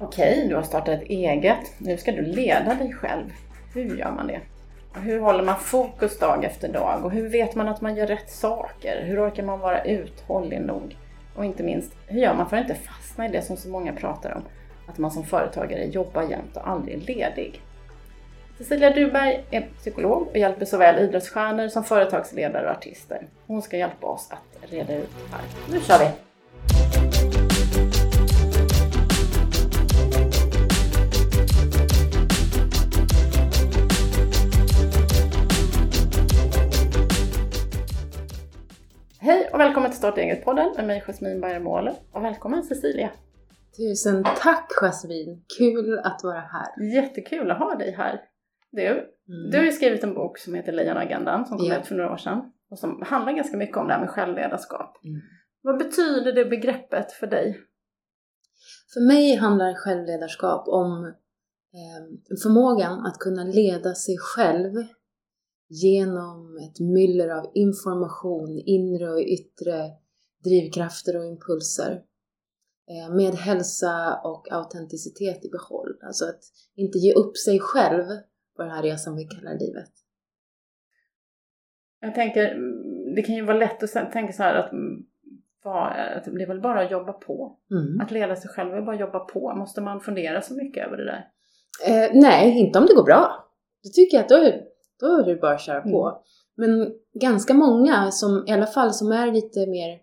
Okej, du har startat ett eget. Nu ska du leda dig själv. Hur gör man det? Och hur håller man fokus dag efter dag? Och hur vet man att man gör rätt saker? Hur orkar man vara uthållig nog? Och inte minst, hur gör man för att inte fastna i det som så många pratar om? Att man som företagare jobbar jämt och aldrig är ledig. Cecilia Duberg är psykolog och hjälper såväl idrottsstjärnor som företagsledare och artister. Hon ska hjälpa oss att reda ut det här. Nu kör vi! Starta eget-podden med mig Jasmine Bayermåle och välkommen Cecilia! Tusen tack Jasmine! Kul att vara här. Jättekul att ha dig här! Du, mm. du har ju skrivit en bok som heter Lejonagendan som kom yeah. ut för några år sedan och som handlar ganska mycket om det här med självledarskap. Mm. Vad betyder det begreppet för dig? För mig handlar självledarskap om eh, förmågan att kunna leda sig själv genom ett myller av information, inre och yttre drivkrafter och impulser eh, med hälsa och autenticitet i behåll. Alltså att inte ge upp sig själv på den här resan vi kallar livet. Jag tänker, det kan ju vara lätt att tänka så här att, att det är väl bara att jobba på. Mm. Att leda sig själv är bara att jobba på. Måste man fundera så mycket över det där? Eh, nej, inte om det går bra. Då tycker jag att då då är det bara att köra på. Mm. Men ganska många, som, i alla fall som är lite mer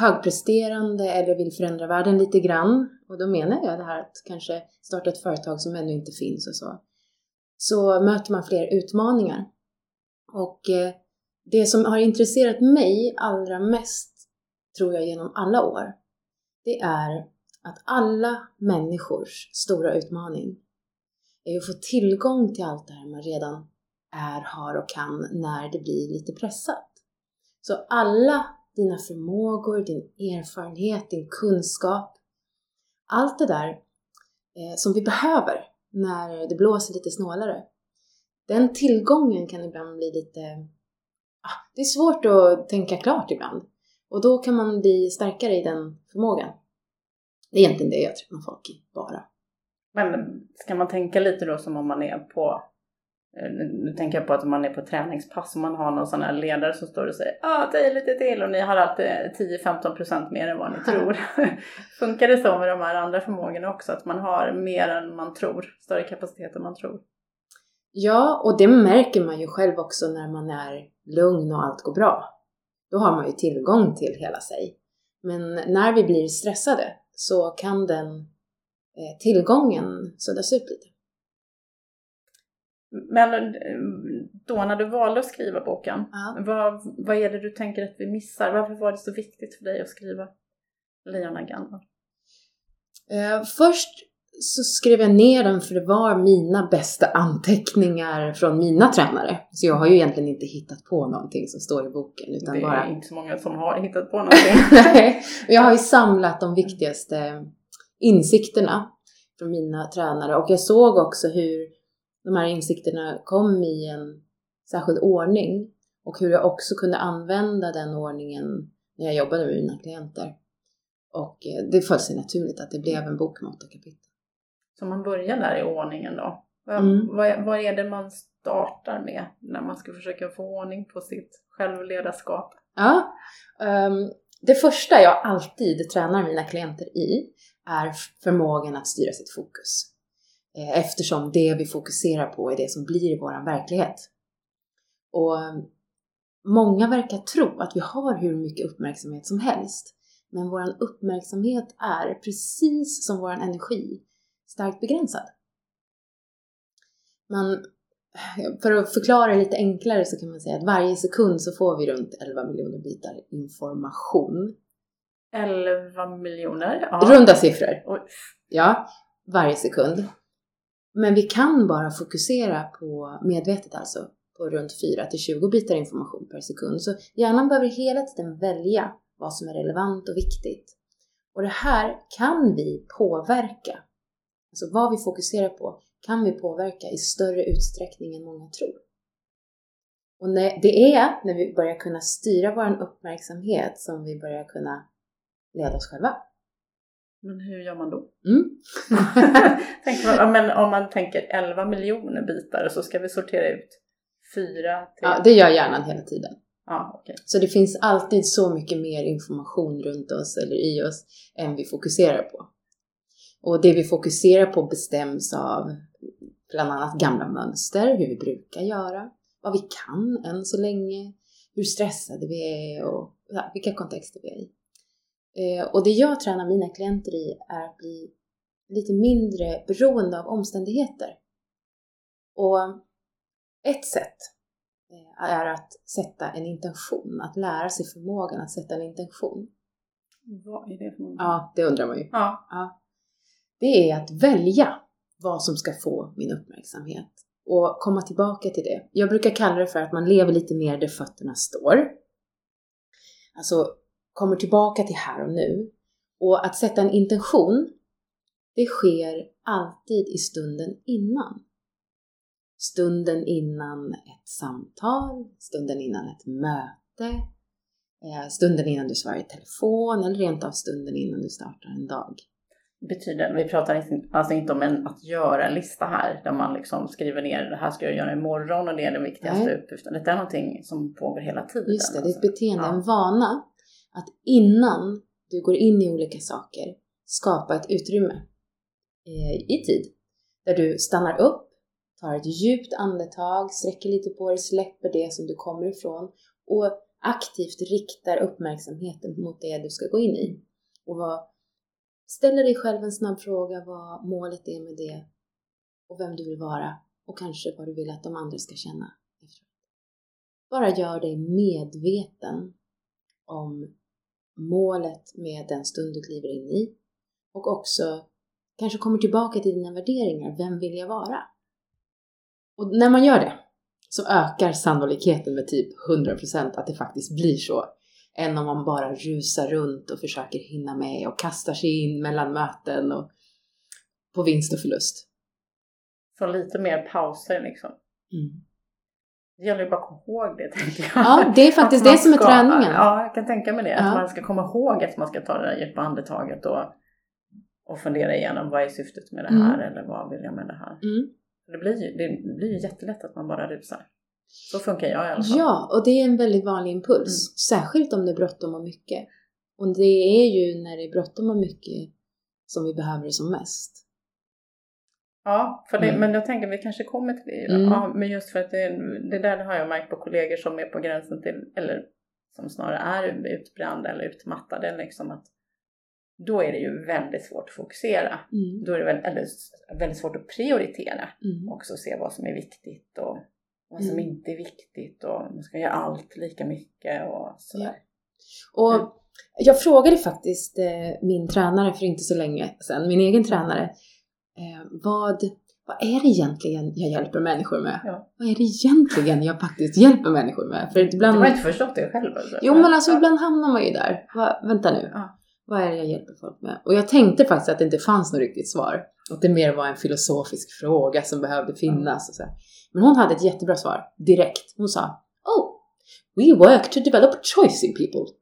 högpresterande eller vill förändra världen lite grann, och då menar jag det här att kanske starta ett företag som ännu inte finns och så, så möter man fler utmaningar. Och eh, det som har intresserat mig allra mest, tror jag genom alla år, det är att alla människors stora utmaning är att få tillgång till allt det här man redan är, har och kan när det blir lite pressat. Så alla dina förmågor, din erfarenhet, din kunskap, allt det där eh, som vi behöver när det blåser lite snålare. Den tillgången kan ibland bli lite... Ah, det är svårt att tänka klart ibland. Och då kan man bli starkare i den förmågan. Det är egentligen det jag träffar folk i, bara. Men ska man tänka lite då som om man är på nu tänker jag på att man är på träningspass och man har någon sån här ledare som står och säger ja, ah, ta lite till och ni har alltid 10-15% mer än vad ni tror. Funkar det så med de här andra förmågorna också? Att man har mer än man tror, större kapacitet än man tror? Ja, och det märker man ju själv också när man är lugn och allt går bra. Då har man ju tillgång till hela sig. Men när vi blir stressade så kan den eh, tillgången suddas ut lite. Men eh, då när du valde att skriva boken, ja. vad, vad är det du tänker att vi missar? Varför var det så viktigt för dig att skriva Lejonagendan? Eh, först så skrev jag ner den för det var mina bästa anteckningar från mina tränare. Så jag har ju egentligen inte hittat på någonting som står i boken. Utan det är bara... inte så många som har hittat på någonting. Nej, jag har ju samlat de viktigaste insikterna från mina tränare och jag såg också hur de här insikterna kom i en särskild ordning och hur jag också kunde använda den ordningen när jag jobbade med mina klienter. Och eh, det föll sig naturligt att det blev en bok med åtta kapitel. Så man börjar där i ordningen då? Mm. Vad, vad är det man startar med när man ska försöka få ordning på sitt självledarskap? Ja, um, det första jag alltid tränar mina klienter i är förmågan att styra sitt fokus. Eh, eftersom det vi fokuserar på är det som blir vår verklighet. Och mm, många verkar tro att vi har hur mycket uppmärksamhet som helst. Men vår uppmärksamhet är, precis som vår energi, starkt begränsad. Man, för att förklara lite enklare så kan man säga att varje sekund så får vi runt 11 miljoner bitar information. 11 miljoner? Ja. Runda siffror. Oj. Ja, varje sekund. Men vi kan bara fokusera på, medvetet alltså, på runt 4 till 20 bitar information per sekund. Så hjärnan behöver hela tiden välja vad som är relevant och viktigt. Och det här kan vi påverka. Alltså vad vi fokuserar på kan vi påverka i större utsträckning än många tror. Och det är när vi börjar kunna styra vår uppmärksamhet som vi börjar kunna leda oss själva. Men hur gör man då? Mm. Tänk, man, men om man tänker 11 miljoner bitar så ska vi sortera ut fyra till... Ja, det gör hjärnan hela tiden. Ja, okay. Så det finns alltid så mycket mer information runt oss eller i oss än vi fokuserar på. Och det vi fokuserar på bestäms av bland annat gamla mönster, hur vi brukar göra, vad vi kan än så länge, hur stressade vi är och ja, vilka kontexter vi är i. Eh, och det jag tränar mina klienter i är att bli lite mindre beroende av omständigheter. Och ett sätt eh, är att sätta en intention, att lära sig förmågan att sätta en intention. Vad är det för något? Ja, det undrar man ju. Ja. ja. Det är att välja vad som ska få min uppmärksamhet och komma tillbaka till det. Jag brukar kalla det för att man lever lite mer där fötterna står. Alltså kommer tillbaka till här och nu. Och att sätta en intention, det sker alltid i stunden innan. Stunden innan ett samtal, stunden innan ett möte, eh, stunden innan du svarar i telefon eller rent av stunden innan du startar en dag betyder, vi pratar alltså inte om en att göra-lista här där man liksom skriver ner det här ska jag göra imorgon och det är den viktigaste uppgiften. Det är någonting som pågår hela tiden. Just det, det är ett alltså. beteende, ja. en vana att innan du går in i olika saker skapa ett utrymme eh, i tid där du stannar upp, tar ett djupt andetag, sträcker lite på dig, släpper det som du kommer ifrån och aktivt riktar uppmärksamheten mot det du ska gå in i. Och vad Ställer dig själv en snabb fråga vad målet är med det och vem du vill vara och kanske vad du vill att de andra ska känna. Bara gör dig medveten om målet med den stund du kliver in i och också kanske kommer tillbaka till dina värderingar. Vem vill jag vara? Och när man gör det så ökar sannolikheten med typ 100% att det faktiskt blir så än om man bara rusar runt och försöker hinna med och kastar sig in mellan möten och på vinst och förlust. Så lite mer pauser liksom. Mm. Det gäller ju bara att komma ihåg det tänker jag. Ja, det är faktiskt det som är träningen. Ja, jag kan tänka mig det. Ja. Att man ska komma ihåg att man ska ta det där djupa andetaget och, och fundera igenom vad är syftet med det här mm. eller vad vill jag med det här. Mm. Det, blir ju, det blir ju jättelätt att man bara rusar. Så funkar jag i alla fall. Ja, och det är en väldigt vanlig impuls. Mm. Särskilt om det är bråttom och mycket. Och det är ju när det är bråttom och mycket som vi behöver det som mest. Ja, för det, mm. men jag tänker vi kanske kommer till det. Mm. Ja, men just för att det, det där har jag märkt på kollegor som är på gränsen till, eller som snarare är utbrända eller utmattade. Liksom att då är det ju väldigt svårt att fokusera. Mm. Då är det väldigt, väldigt svårt att prioritera mm. också se vad som är viktigt och vad som mm. inte är viktigt och man ska göra allt lika mycket och sådär. Ja. Och jag frågade faktiskt eh, min tränare för inte så länge sedan, min egen tränare, vad, vad är det egentligen jag hjälper människor med? Ja. Vad är det egentligen jag faktiskt hjälper människor med? För ibland... Du har inte förstått det själv alltså? Jo men alltså ja. ibland hamnar man ju där. Va, vänta nu. Ja. Vad är det jag hjälper folk med? Och jag tänkte faktiskt att det inte fanns något riktigt svar. Att det mer var en filosofisk fråga som behövde finnas. Och så. Men hon hade ett jättebra svar direkt. Hon sa Oh, we work to develop choice in people.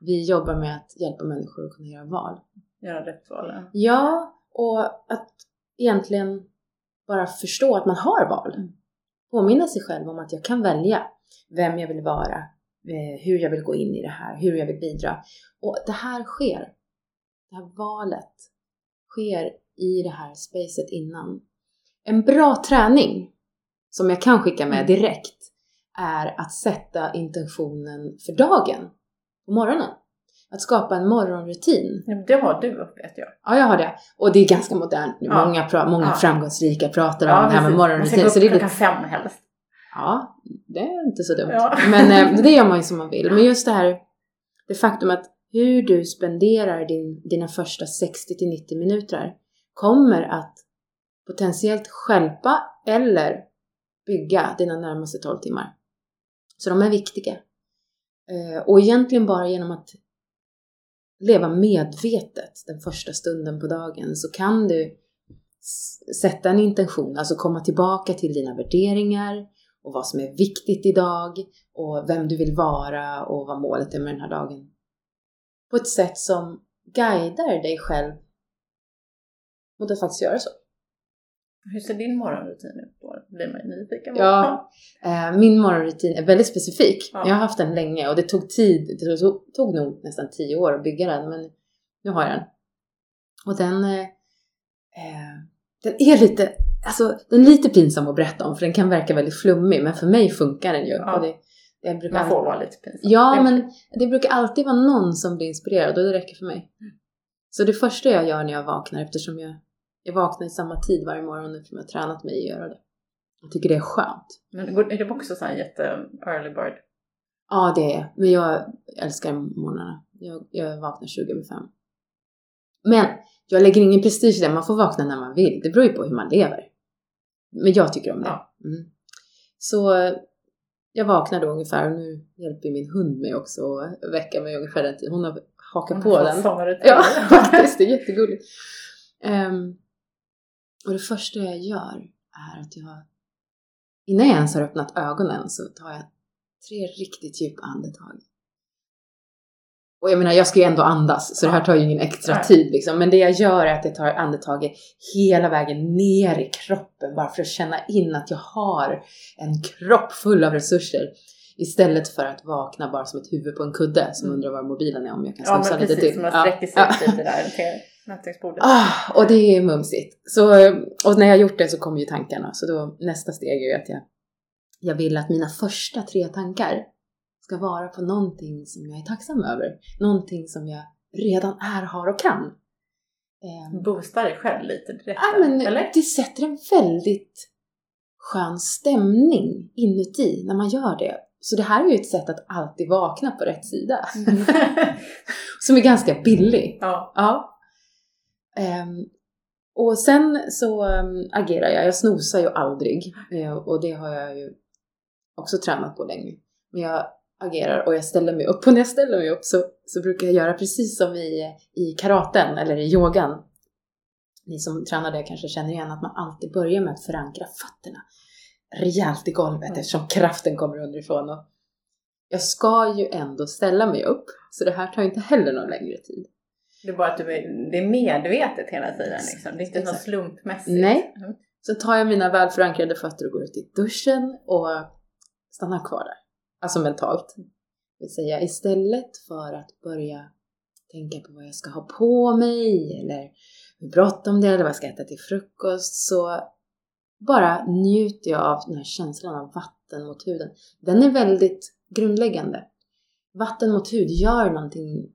Vi jobbar med att hjälpa människor att kunna göra val. Göra rätt val? Ja, och att egentligen bara förstå att man har val. Mm. Påminna sig själv om att jag kan välja vem jag vill vara, eh, hur jag vill gå in i det här, hur jag vill bidra. Och det här sker. Det här valet sker i det här spacet innan. En bra träning som jag kan skicka med mm. direkt är att sätta intentionen för dagen på morgonen. Att skapa en morgonrutin. Ja, det har du vet jag. Ja, jag har det. Och det är ganska modernt nu. Ja. Många, många ja. framgångsrika pratar om det här med morgonrutin. Man ska gå upp klockan fem helst. Ja, det är inte så dumt. Ja. Men eh, det gör man ju som man vill. Men just det här, det faktum att hur du spenderar din, dina första 60 till 90 minuter kommer att potentiellt skälpa eller bygga dina närmaste 12 timmar. Så de är viktiga. Eh, och egentligen bara genom att leva medvetet den första stunden på dagen så kan du sätta en intention, alltså komma tillbaka till dina värderingar och vad som är viktigt idag och vem du vill vara och vad målet är med den här dagen. På ett sätt som guidar dig själv mot att faktiskt göra så. Hur ser din morgonrutin ut? Blir man ju nyfiken. Ja, eh, min morgonrutin är väldigt specifik. Ja. Jag har haft den länge och det tog tid. Det tog, nog nästan tio år att bygga den, men nu har jag den. Och den, eh, eh, den är lite, alltså den är lite pinsam att berätta om för den kan verka väldigt flummig, men för mig funkar den ju. Ja. Det, det brukar Man får vara lite pinsam. Ja, men det brukar alltid vara någon som blir inspirerad och det räcker för mig. Så det första jag gör när jag vaknar, eftersom jag, jag vaknar i samma tid varje morgon eftersom jag har tränat mig att göra det. Jag tycker det är skönt. Men är det också så här jätte early bird? Ja, det är Men jag älskar morgnarna. Jag, jag vaknar 20 över fem. Men jag lägger ingen prestige i det. Man får vakna när man vill. Det beror ju på hur man lever. Men jag tycker om det. Ja. Mm. Så eh, jag vaknar då ungefär, och nu hjälper min hund mig också att väcka mig ungefär den tiden. Hon har hakat på den. Sådana rutiner. Ja, faktiskt. Det är jättegulligt. Ehm, och det första jag gör är att jag, innan jag ens har öppnat ögonen så tar jag tre riktigt djupa andetag. Och jag menar, jag ska ju ändå andas, så det här tar ju ingen extra tid liksom. Men det jag gör är att jag tar andetaget hela vägen ner i kroppen bara för att känna in att jag har en kropp full av resurser. Istället för att vakna bara som ett huvud på en kudde som Mm. undrar var mobilen är om jag kan Ja, snosa men lite precis. till. Man Ja. sträcker sig Ja. ut lite där till nattduksbordet. Ah, och det är mumsigt. Så, och när jag gjort det så kommer ju tankarna. Så då, nästa steg är ju att jag, jag vill att mina första tre tankar ska vara på någonting som jag är tacksam över. Någonting som jag redan är, har och kan. Ehm, Boosta dig själv lite direkt. Ja, där, men eller? det sätter en väldigt skön stämning inuti när man gör det. Så det här är ju ett sätt att alltid vakna på rätt sida. Som är ganska billig. ja. Ja. Ehm, och sen så um, agerar jag. Jag snosar ju aldrig. Eh, och det har jag ju också tränat på länge. Men jag agerar och jag ställer mig upp. Och när jag ställer mig upp så, så brukar jag göra precis som i, i karaten eller i yogan. Ni som tränar det kanske känner igen att man alltid börjar med att förankra fötterna rejält i golvet Mm. eftersom kraften kommer underifrån. Och jag ska ju ändå ställa mig upp. Så det här tar inte heller någon längre tid. Det är bara att du är, det är medvetet hela tiden. Liksom. Det är inte något slumpmässigt. Nej. Mm. Så tar jag mina väl förankrade fötter och går ut i duschen och stannar kvar där. Alltså mentalt. Det vill säga istället för att börja tänka på vad jag ska ha på mig eller hur bråttom det är eller vad jag ska äta till frukost så bara njuter jag av den här känslan av vatten mot huden. Den är väldigt grundläggande. Vatten mot hud gör någonting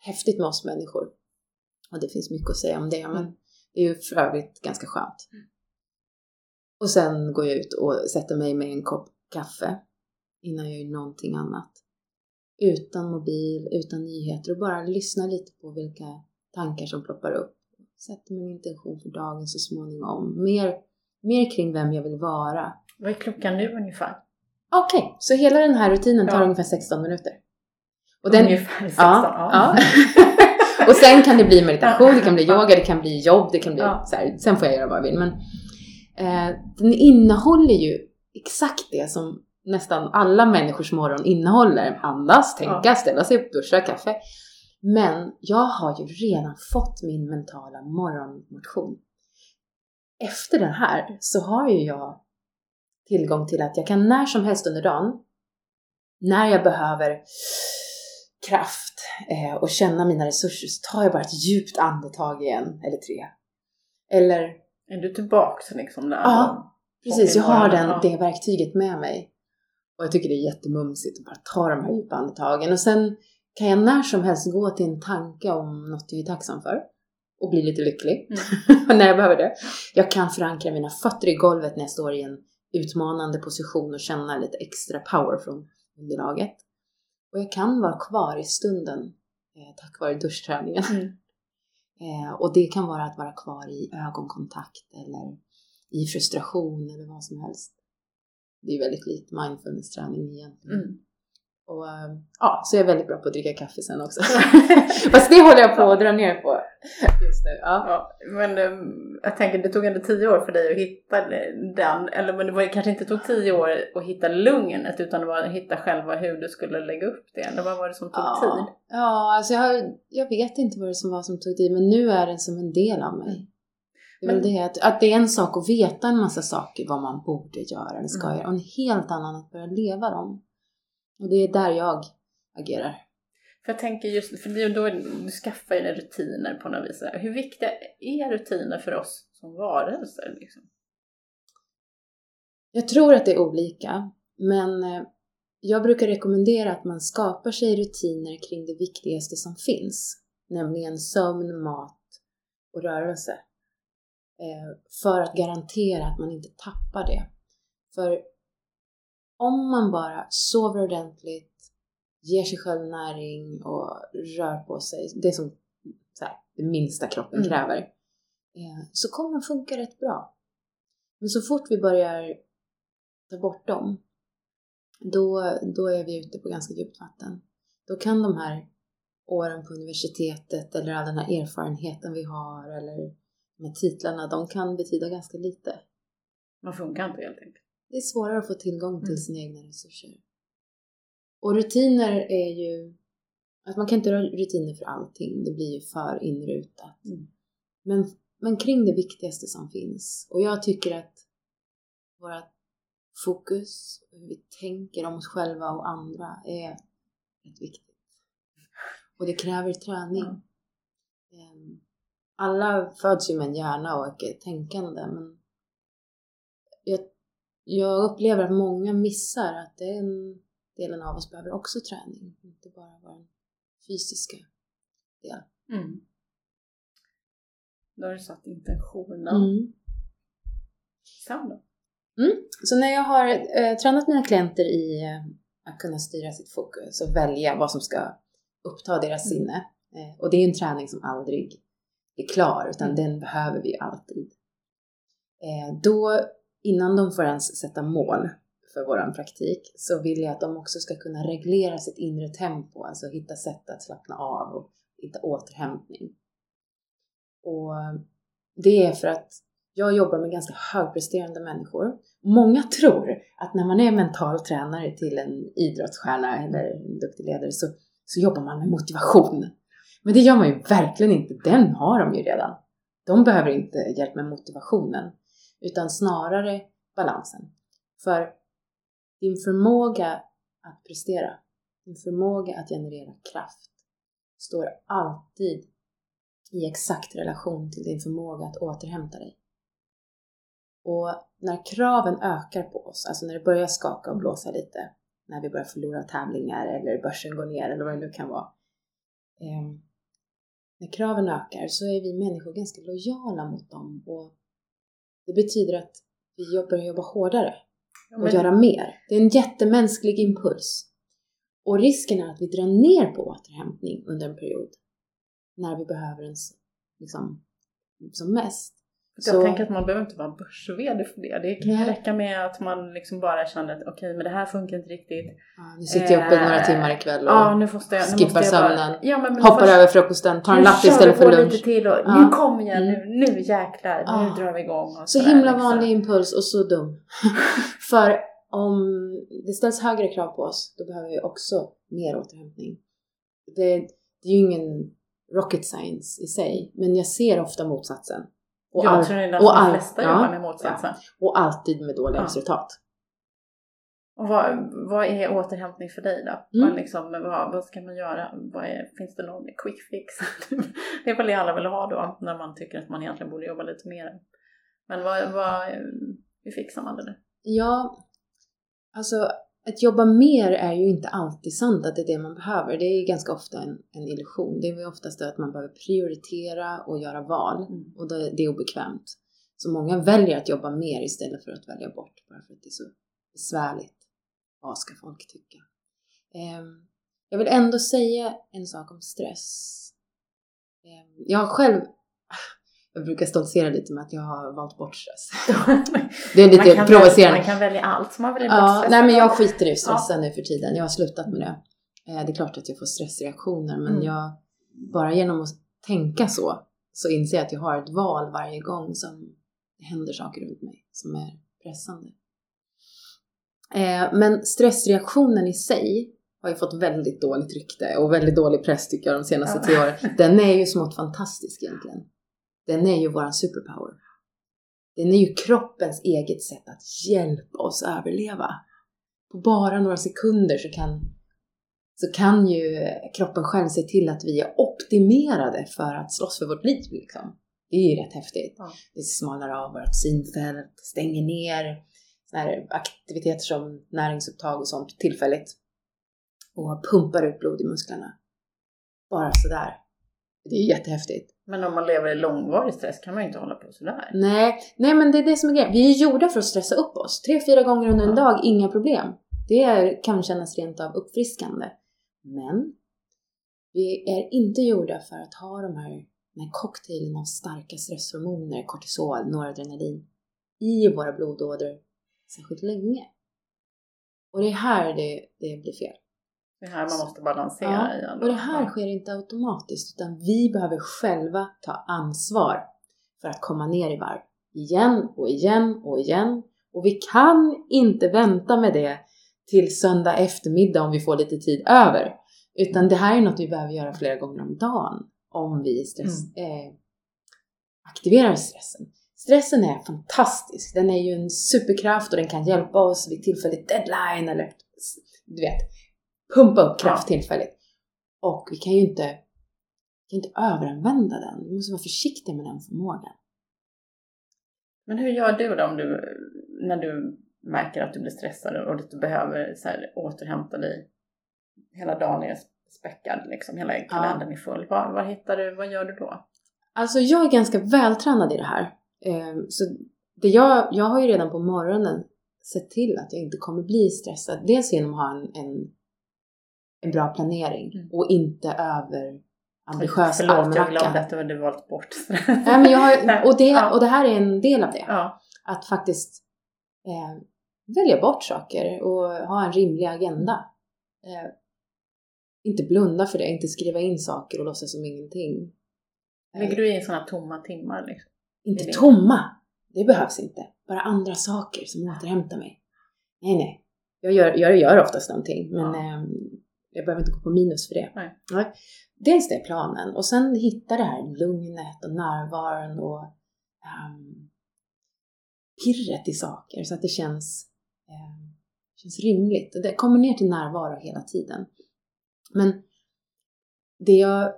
häftigt med oss människor. Och det finns mycket att säga om det, men Mm. det är ju för övrigt ganska skönt. Och sen går jag ut och sätter mig med en kopp kaffe innan jag gör någonting annat. Utan mobil, utan nyheter och bara lyssna lite på vilka tankar som ploppar upp. Sätter min intention för dagen så småningom. Mer, mer kring vem jag vill vara. Vad är klockan nu ungefär? Okej, så hela den här rutinen tar Ja. ungefär 16 minuter. Och den, ungefär 16. Ja, ja. och sen kan det bli meditation, det kan bli yoga, det kan bli jobb, det kan bli Ja. så här, sen får jag göra vad jag vill. Men eh, den innehåller ju exakt det som nästan alla människors morgon innehåller. Andas, tänka, Ja. ställa sig upp, duscha, kaffe. Men jag har ju redan fått min mentala morgonmotion. Efter den här så har ju jag tillgång till att jag kan när som helst under dagen, när jag behöver kraft eh, och känna mina resurser så tar jag bara ett djupt andetag igen, eller tre. Eller, Är du tillbaka liksom där? Ja. precis, jag har den, det verktyget med mig. Och jag tycker det är jättemumsigt att bara ta de här djupa andetagen. Och sen kan jag när som helst gå till en tanke om något jag är tacksam för och bli lite lycklig när jag behöver det. Jag kan förankra mina fötter i golvet när jag står i en utmanande position och känna lite extra power från underlaget. Och jag kan vara kvar i stunden eh, tack vare duschträningen. Mm. Eh, och det kan vara att vara kvar i ögonkontakt eller i frustration eller vad som helst. Det är väldigt likt mindfulness-träning egentligen. Mm. Och eh, ja, så är jag väldigt bra på att dricka kaffe sen också. Fast det håller jag på att dra ner på just nu. Ja. Ja, men um, jag tänker det tog ändå tio år för dig att hitta den. Eller men det var, kanske inte tog tio år att hitta lugnet utan det var att hitta själva hur du skulle lägga upp det. Eller vad var det som tog ja. tid? Ja, alltså jag, har, jag vet inte vad det som var som tog tid men nu är den som en del av mig. Det är väl det att, att det är en sak att veta en massa saker vad man borde göra eller ska Mm. göra och en helt annan att börja leva dem. Och det är där jag agerar. För jag tänker just, för då, du skaffar ju rutiner på något vis. Hur viktiga är rutiner för oss som varelser? Liksom? Jag tror att det är olika, men eh, jag brukar rekommendera att man skapar sig rutiner kring det viktigaste som finns, nämligen sömn, mat och rörelse. Eh, för att garantera att man inte tappar det. För om man bara sover ordentligt, ger sig själv näring och rör på sig, det som så här, det minsta kroppen Mm. kräver, eh, så kommer det funka rätt bra. Men så fort vi börjar ta bort dem, då, då är vi ute på ganska djupt vatten. Då kan de här åren på universitetet eller all den här erfarenheten vi har eller de här titlarna, de kan betyda ganska lite. Man funkar inte helt enkelt. Det är svårare att få tillgång till Mm. sina egna resurser. Och rutiner är ju, att man kan inte ha rutiner för allting, det blir ju för inrutat. Mm. Men, men kring det viktigaste som finns. Och jag tycker att våra fokus, hur vi tänker om oss själva och andra är rätt viktigt. Och det kräver träning. Mm. Ehm, Alla föds ju med en hjärna och ett tänkande men jag, jag upplever att många missar att den delen av oss behöver också träning, inte bara vår fysiska del. Mm. Då har du satt intentionen. Mm. Sen då? Så när jag har eh, tränat mina klienter i eh, att kunna styra sitt fokus och välja vad som ska uppta deras Mm. sinne. Eh, och det är en träning som aldrig är klar, utan Mm. den behöver vi alltid. Eh, då, innan de får ens sätta mål för våran praktik, så vill jag att de också ska kunna reglera sitt inre tempo, alltså hitta sätt att slappna av och hitta återhämtning. Och det är för att jag jobbar med ganska högpresterande människor. Många tror att när man är mental tränare till en idrottsstjärna eller en duktig ledare så, så jobbar man med motivation. Men det gör man ju verkligen inte. Den har de ju redan. De behöver inte hjälp med motivationen, utan snarare balansen. För din förmåga att prestera, din förmåga att generera kraft står alltid i exakt relation till din förmåga att återhämta dig. Och när kraven ökar på oss, alltså när det börjar skaka och blåsa lite, när vi börjar förlora tävlingar eller börsen går ner eller vad det nu kan vara. Eh, när kraven ökar så är vi människor ganska lojala mot dem och det betyder att vi börjar jobba hårdare och men- göra mer. Det är en jättemänsklig impuls. Och risken är att vi drar ner på återhämtning under en period när vi behöver den liksom, som mest. Jag Så- tänker att man behöver inte vara börs för det. Det kan ju räcka med att man liksom bara känner att okej, men det här funkar inte riktigt. Ja, nu sitter jag uppe Eh, några timmar ikväll och Ja, nu måste jag, nu skippar måste jag bara, sömnen, ja, men, men hoppar först- över frukosten, tar en nu latte kör istället för lunch. lite till och Ja. nu kommer jag, Mm. nu, nu jäklar, nu Ja. drar vi igång. Så sådär, himla liksom. vanlig impuls och så dum. för om det ställs högre krav på oss, då behöver vi också mer återhämtning. Det, det är ju ingen rocket science i sig, men jag ser ofta motsatsen. Och, jag all- tror det är och därför de all- flesta ja, jobbar med motsatsen. och alltid med dåliga Ja. resultat. Och vad, vad är återhämtning för dig då? Mm. Vad, liksom, vad, vad ska man göra? Vad är, finns det någon quick fix? det är väl det alla vill ha då, när man tycker att man egentligen borde jobba lite mer. Men vad, vad, hur fixar man det nu? Ja, alltså att jobba mer är ju inte alltid sant att det är det man behöver. Det är ganska ofta en, en illusion. Det är ju oftast det att man behöver prioritera och göra val Mm. och det, det är obekvämt. Så många väljer att jobba mer istället för att välja bort bara för att det är så besvärligt. Vad ska folk tycka? Ehm, jag vill ändå säga en sak om stress. Ehm, jag har själv, jag brukar stoltsera lite med att jag har valt bort stress. Det är Man lite kan provocerande. Man kan välja allt, man väljer Ja, stress. nej men jag skiter i stressen nu för tiden. Jag har slutat med det. Eh, Det är klart att jag får stressreaktioner men Mm. jag, bara genom att tänka så, så inser jag att jag har ett val varje gång som det händer saker runt mig som är pressande. Eh, men stressreaktionen i sig har ju fått väldigt dåligt rykte och väldigt dålig press tycker jag de senaste ja. tio åren. Den är ju smått fantastisk egentligen. Den är ju våran superpower. Den är ju kroppens eget sätt att hjälpa oss överleva. På bara några sekunder så kan, så kan ju kroppen själv se till att vi är optimerade för att slåss för vårt liv. Liksom. Det är ju rätt häftigt. Ja. Det smalnar av vårt synfält, stänger ner här aktiviteter som näringsupptag och sånt tillfälligt. Och pumpar ut blod i musklerna. Bara sådär. Det är jättehäftigt. Men om man lever i långvarig stress kan man ju inte hålla på sådär. Nej, nej men det är det som är grejen. Vi är gjorda för att stressa upp oss. Tre, fyra gånger under en dag, inga problem. Det är, kan kännas rent av uppfriskande. Men vi är inte gjorda för att ha de här, den här cocktailen av starka stresshormoner, kortisol, noradrenalin i våra blodådror särskilt länge. Och det är här det, det blir fel. Det är här man måste balansera ja, igen. Och det här sker inte automatiskt utan vi behöver själva ta ansvar för att komma ner i varv. Igen och igen och igen. Och vi kan inte vänta med det till söndag eftermiddag om vi får lite tid över. Utan det här är något vi behöver göra flera gånger om dagen om vi stress, mm. eh, aktiverar stressen. Stressen är fantastisk. Den är ju en superkraft och den kan hjälpa oss vid tillfälligt deadline eller du vet, pumpa upp kraft tillfälligt. Och vi kan ju inte, kan inte överanvända den. Vi måste vara försiktiga med den förmågan. Men hur gör du då om du, när du märker att du blir stressad och att du behöver så här, återhämta dig? Hela dagen är späckad, liksom, hela kalendern ja. är full. Vad, vad hittar du, vad gör du då? Alltså jag är ganska vältränad i det här. Ehm, så det jag, jag har ju redan på morgonen sett till att jag inte kommer bli stressad. Dels genom att ha en, en, en bra planering mm. och inte över ambitiös Förlåt, almanacka. jag glömde att du hade valt bort ja, men jag har, och, det, och det här är en del av det. Ja. Att faktiskt eh, välja bort saker och ha en rimlig agenda. Eh, inte blunda för det, inte skriva in saker och låtsas som ingenting. Lägger du in sådana tomma timmar? Liksom? Inte det tomma. Det behövs inte. Bara andra saker som återhämtar mig. Nej, nej. Jag gör, jag gör oftast någonting, men ja. eh, jag behöver inte gå på minus för det. Nej. Nej. Dels det planen och sen hitta det här lugnet och närvaron och um, pirret i saker så att det känns, um, känns rimligt. Det kommer ner till närvaro hela tiden. Men det jag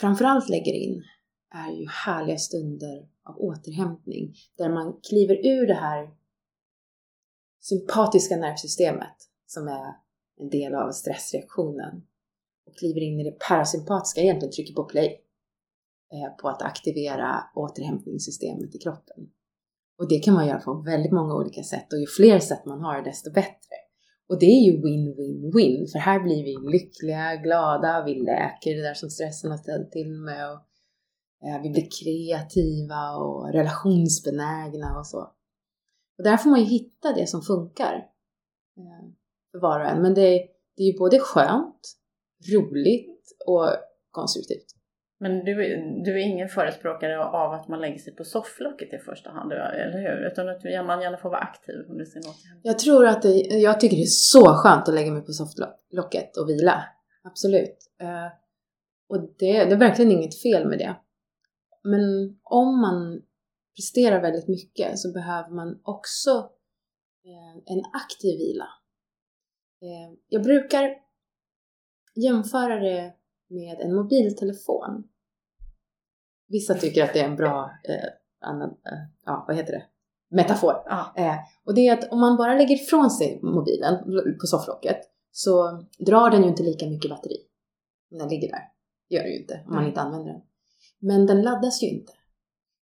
framförallt lägger in är ju härliga stunder av återhämtning där man kliver ur det här sympatiska nervsystemet som är en del av stressreaktionen och kliver in i det parasympatiska, egentligen trycker på play eh, på att aktivera återhämtningssystemet i kroppen. Och det kan man göra på väldigt många olika sätt och ju fler sätt man har desto bättre. Och det är ju win-win-win för här blir vi lyckliga, glada, vi läker det där som stressen har ställt till med och Eh, vi blir kreativa och relationsbenägna och så. Och där får man ju hitta det som funkar eh, för var och en. Men det, det är ju både skönt, roligt och konstruktivt. Men du, du är ingen förespråkare av att man lägger sig på sofflocket i första hand, eller hur? Utan att man gärna får vara aktiv under sin återhämtning. Jag tror att det, jag tycker det är så skönt att lägga mig på sofflocket och vila. Absolut. Eh, och det, det är verkligen inget fel med det. Men om man presterar väldigt mycket så behöver man också eh, en aktiv vila. Eh, jag brukar jämföra det med en mobiltelefon. Vissa tycker att det är en bra, eh, annan, eh, ja vad heter det, metafor. Ja. Eh, och det är att om man bara lägger ifrån sig mobilen på sofflocket så drar den ju inte lika mycket batteri. Den ligger där. Det gör den ju inte om man mm. inte använder den. Men den laddas ju inte.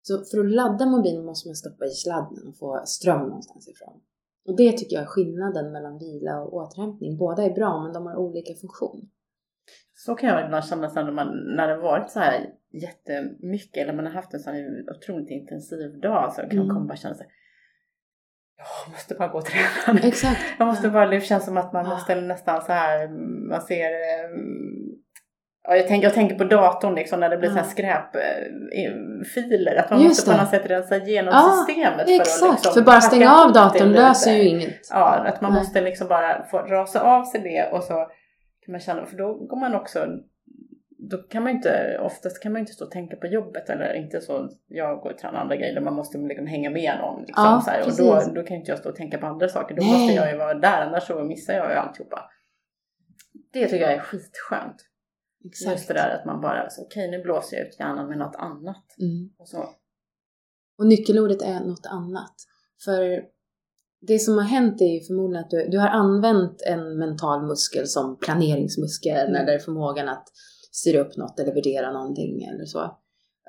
Så för att ladda mobilen måste man stoppa i sladden och få ström någonstans ifrån. Och det tycker jag är skillnaden mellan vila och återhämtning. Båda är bra men de har olika funktion. Så kan jag ibland känna när, man, när det varit så här jättemycket eller man har haft en sån otroligt intensiv dag så kan mm. man bara känna sig jag måste bara gå och träna. Exakt. Jag måste bara, det känns som att man måste nästan så här, man ser mm, Ja, jag, tänker, jag tänker på datorn liksom, när det blir Ja. skräpfiler. Att man Just måste på något sätt rensa igenom Ja, systemet. Exakt, för, att liksom för bara stänga av datorn löser ju inget. Ja, att man Nej. måste liksom bara få rasa av sig det och så kan man känna, för då går man också då kan man inte, oftast kan man inte stå och tänka på jobbet eller inte så, jag går och tränar andra grejer där man måste liksom hänga med någon. Liksom, Ja, så här, och då, då kan inte jag stå och tänka på andra saker, då Nej. måste jag ju vara där, annars så missar jag ju alltihopa. Det tycker jag är skitskönt. Exakt. Just det där att man bara, så, okej nu blåser jag ut hjärnan med något annat. Mm. Och så, Och nyckelordet är något annat. För det som har hänt är ju förmodligen att du, du har använt en mental muskel som planeringsmuskel Mm. eller förmågan att styra upp något eller värdera någonting eller så.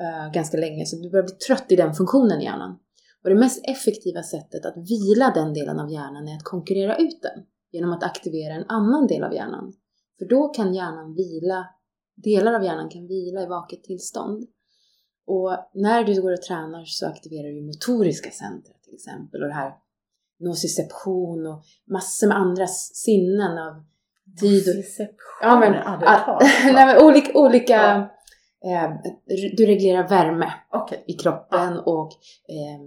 eh, ganska länge, så du börjar bli trött i den funktionen i hjärnan. Och det mest effektiva sättet att vila den delen av hjärnan är att konkurrera ut den genom att aktivera en annan del av hjärnan. För då kan hjärnan vila, delar av hjärnan kan vila i vaket tillstånd. Och när du går och tränar så aktiverar du motoriska centra till exempel och det här nociception och massor med andra sinnen av tid och Ja, men, nej, men olika, olika Ja. eh, du reglerar värme Okej, i kroppen och eh,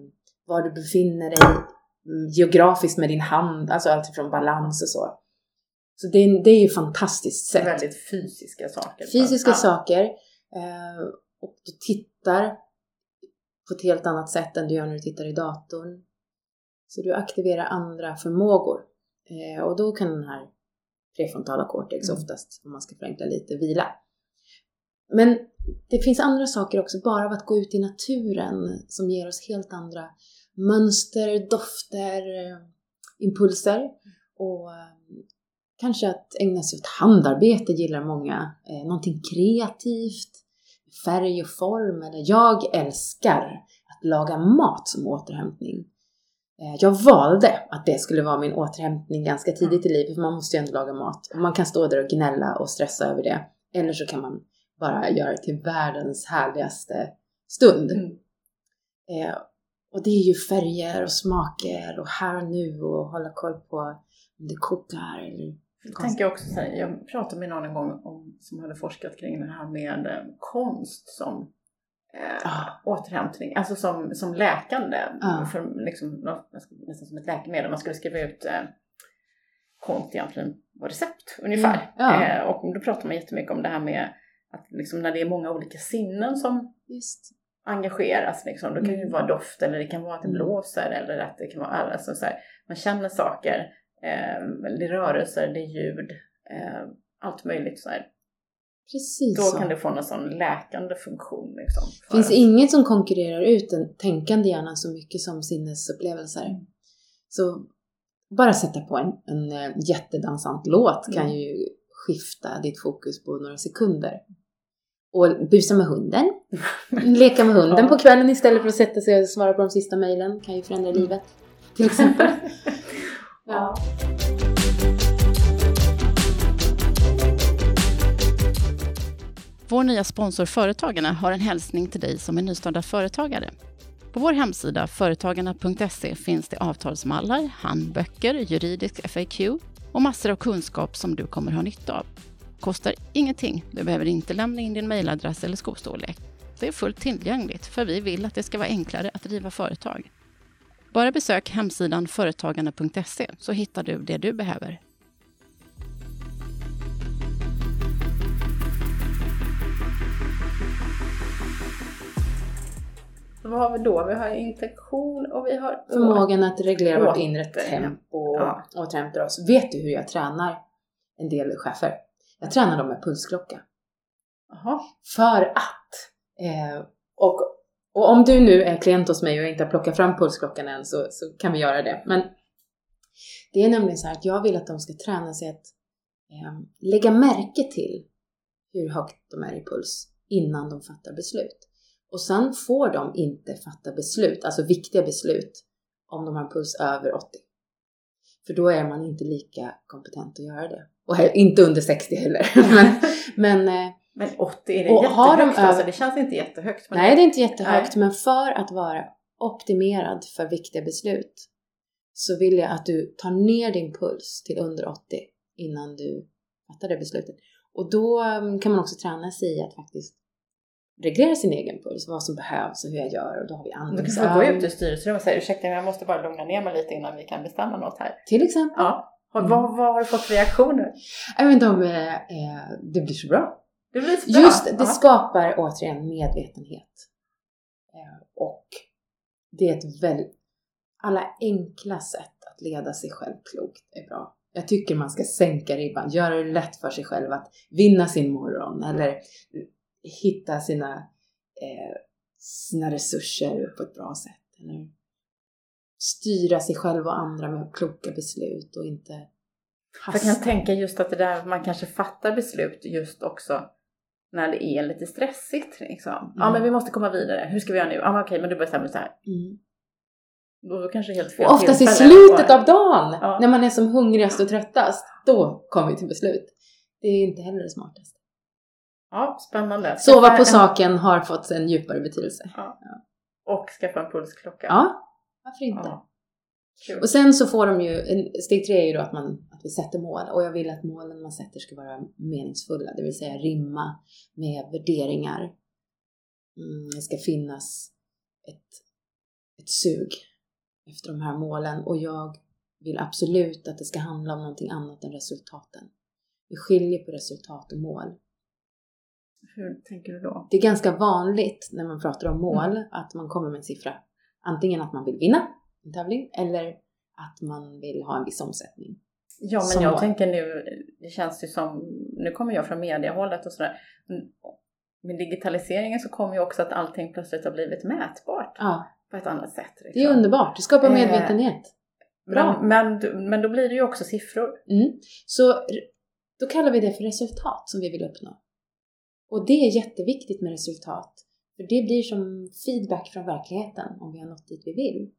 var du befinner dig mm, geografiskt med din hand, alltså allt från balans och så. Så det, är- det är ju fantastiskt sätt. väldigt fysiska saker. Fysiska Ja. saker eh, och du tittar på ett helt annat sätt än du gör när du tittar i datorn. Så du aktiverar andra förmågor eh, och då kan den här prefrontala cortex Mm. oftast, om man ska förenkla lite, vila. Men det finns andra saker också, bara av att gå ut i naturen som ger oss helt andra mönster, dofter, eh, impulser. Och eh, kanske att ägna sig åt handarbete gillar många. Eh, någonting kreativt, färg och form. Eller jag älskar att laga mat som återhämtning. Eh, jag valde att det skulle vara min återhämtning ganska tidigt i livet, för man måste ju ändå laga mat. Och man kan stå där och gnälla och stressa över det. Eller så kan man bara göra det till världens härligaste stund. Mm. Eh, och det är ju färger och smaker och här och nu och hålla koll på om det kokar eller Jag tänker också så här, jag pratade med någon en gång om, som hade forskat kring det här med eh, konst som eh, Ah. återhämtning, alltså som, som läkande, Ah. för liksom, nästan som ett läkemedel. Man skulle skriva ut eh, konst egentligen på recept ungefär. Mm, ja. Eh, och då pratar man jättemycket om det här med att liksom, när det är många olika sinnen som Just. engageras. Liksom. Det kan ju Mm. vara doft eller det kan vara att det Mm. blåser eller att det kan vara alltså, så här, man känner saker. Eh, det är rörelser, det är ljud, eh, allt möjligt. Så här. Precis Då så. kan det få någon sån läkande funktion. Liksom, för finns att- inget som konkurrerar ut den tänkande hjärnan så mycket som sinnesupplevelser. Så bara sätta på en, en eh, jättedansant låt kan Mm. ju skifta ditt fokus på några sekunder. Och busa med hunden. Leka med hunden på kvällen istället för att sätta sig och svara på de sista mejlen kan ju förändra Mm. livet. Till exempel. ja. Vår nya sponsor Företagarna har en hälsning till dig som är nystartad företagare. På vår hemsida företagarna.se finns det avtalsmallar, handböcker, juridisk FAQ och massor av kunskap som du kommer ha nytta av. Kostar ingenting. Du behöver inte lämna in din mejladress eller skostorlek. Det är fullt tillgängligt för vi vill att det ska vara enklare att driva företag. Bara besök hemsidan företagarna.se så hittar du det du behöver. Så vad har vi då? Vi har intention och vi har Förmågan att reglera vårt inre tempo och återhämta oss. Vet du hur jag tränar en del chefer? Jag tränar dem med pulsklocka. Jaha. För att, eh, och, och om du nu är klient hos mig och inte har plockat fram pulsklockan än så, så kan vi göra det. Men det är nämligen så här att jag vill att de ska träna sig att eh, lägga märke till hur högt de är i puls innan de fattar beslut. Och sen får de inte fatta beslut, alltså viktiga beslut, om de har en puls över 80. För då är man inte lika kompetent att göra det. Och inte under 60 heller. men, men eh, Men 80, är det Och jättehögt? de alltså, över- det känns inte jättehögt. Men Nej, det är inte jättehögt, men för att vara optimerad för viktiga beslut så vill jag att du tar ner din puls till under 80 innan du fattar det beslutet. Och då um, kan man också träna sig i att faktiskt reglera sin egen puls, vad som behövs och hur jag gör och då har vi Du kan gå ut ur styrelserummet och säga ursäkta jag måste bara lugna ner mig lite innan vi kan bestämma något här. Till exempel. Ja. Mm. vad, vad har du fått för reaktioner? Vet inte om eh, det blir så bra. Det blir så bra. Just det Ja. skapar återigen medvetenhet. Eh, och det är ett väldigt, alla enkla sätt att leda sig själv klokt är bra. Jag tycker man ska sänka ribban, göra det lätt för sig själv att vinna sin morgon eller hitta sina, eh, sina resurser på ett bra sätt. Eller styra sig själv och andra med kloka beslut och inte Jag kan tänka just att det där man kanske fattar beslut just också när det är lite stressigt. Liksom. Ja Mm. men vi måste komma vidare. Hur ska vi göra nu? Ja men okej men du bestämmer så här. Mm. Då kanske helt fel Och oftast i slutet av dagen, Ja. när man är som hungrigast och tröttast, då kommer vi till beslut. Det är inte heller det smartaste. Ja, spännande. Sova på en- saken har fått en djupare betydelse. Och skaffa en pulsklocka. Ja, varför inte? Ja. Och sen så får de ju, steg tre är ju då att, man, att vi sätter mål och jag vill att målen man sätter ska vara meningsfulla, det vill säga rimma med värderingar. Mm, det ska finnas ett, ett sug efter de här målen och jag vill absolut att det ska handla om någonting annat än resultaten. Vi skiljer på resultat och mål. Hur tänker du då? Det är ganska vanligt när man pratar om mål att man kommer med en siffra. Antingen att man vill vinna en tävling eller att man vill ha en viss omsättning. Ja men Som jag mål. tänker nu, det känns ju som, nu kommer jag från mediehållet och sådär. men Med digitaliseringen så kommer ju också att allting plötsligt har blivit mätbart Ja, på ett annat sätt. det är liksom. underbart. Det skapar Eh, medvetenhet. Bra. Men, men, men då blir det ju också siffror. Mm. Så då kallar vi det för resultat som vi vill uppnå. Och det är jätteviktigt med resultat. För det blir som feedback från verkligheten om vi har nått dit vi vill.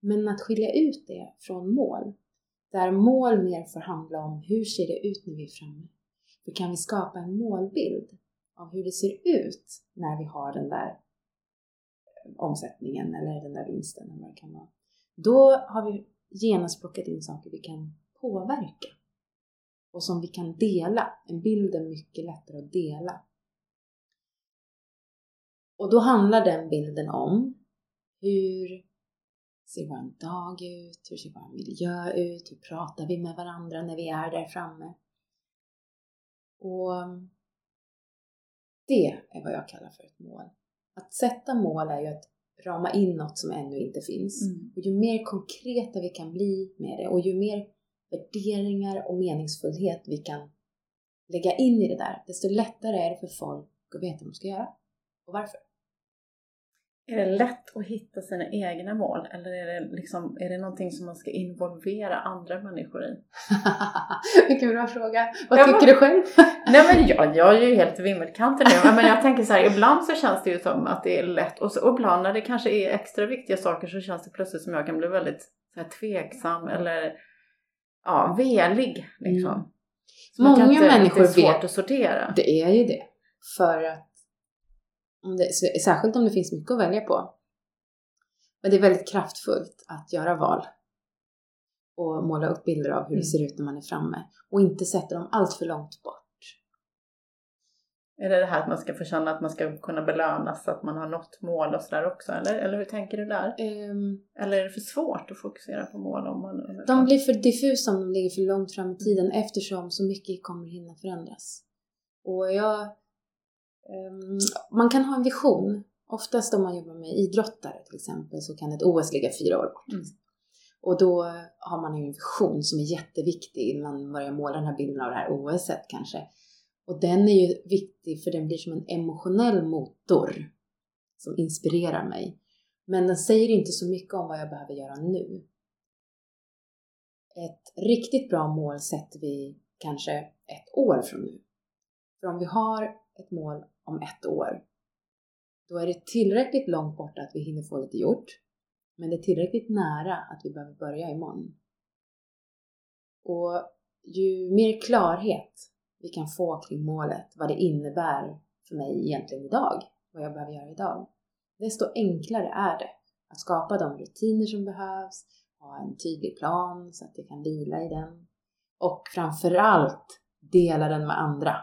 Men att skilja ut det från mål, där mål mer får handla om hur ser det ut när vi är framme? Hur kan vi skapa en målbild av hur det ser ut när vi har den där omsättningen eller den där vinsten eller vad det kan vara. Då har vi genast plockat in saker vi kan påverka och som vi kan dela. En bild är mycket lättare att dela. Och då handlar den bilden om hur ser vår dag ut? Hur ser vår miljö ut? Hur pratar vi med varandra när vi är där framme? Och det är vad jag kallar för ett mål. Att sätta mål är ju att rama in något som ännu inte finns. Mm. Och ju mer konkreta vi kan bli med det och ju mer värderingar och meningsfullhet vi kan lägga in i det där, desto lättare är det för folk att veta vad de ska göra och varför. Är det lätt att hitta sina egna mål eller är det, liksom, är det någonting som man ska involvera andra människor i? Vilken bra fråga. Vad Ja, tycker men- du själv? Nej men jag, jag är ju helt vimmelkanten nu. Men jag tänker så här, ibland så känns det ju som att det är lätt och, så, och ibland när det kanske är extra viktiga saker så känns det plötsligt som jag kan bli väldigt så här, tveksam eller ja, velig liksom. Mm. Många människor Det är svårt vet- att sortera. Det är ju det. För att, det, särskilt om det finns mycket att välja på. Men det är väldigt kraftfullt att göra val. Och måla upp bilder av hur det Mm. ser ut när man är framme. Och inte sätta dem allt för långt bort. Är det det här att man ska få känna att man ska kunna belönas så att man har nått mål och sådär också? Eller, eller hur tänker du där? Ehm, Eller är det för svårt att fokusera på mål om man... De blir för diffusa om de ligger för långt fram i tiden eftersom så mycket kommer hinna förändras. Och jag... ehm, man kan ha en vision. Oftast om man jobbar med idrottare till exempel så kan ett OS ligga fyra år bort. Mm. Och då har man ju en vision som är jätteviktig när man börjar måla den här bilden av det här OSet kanske. Och den är ju viktig för den blir som en emotionell motor som inspirerar mig. Men den säger inte så mycket om vad jag behöver göra nu. Ett riktigt bra mål sätter vi kanske ett år från nu. För om vi har ett mål om ett år, då är det tillräckligt långt borta att vi hinner få lite gjort. Men det är tillräckligt nära att vi behöver börja imorgon. Och ju mer klarhet vi kan få kring målet, vad det innebär för mig egentligen idag, vad jag behöver göra idag, desto enklare är det att skapa de rutiner som behövs, ha en tydlig plan så att jag kan vila i den och framförallt dela den med andra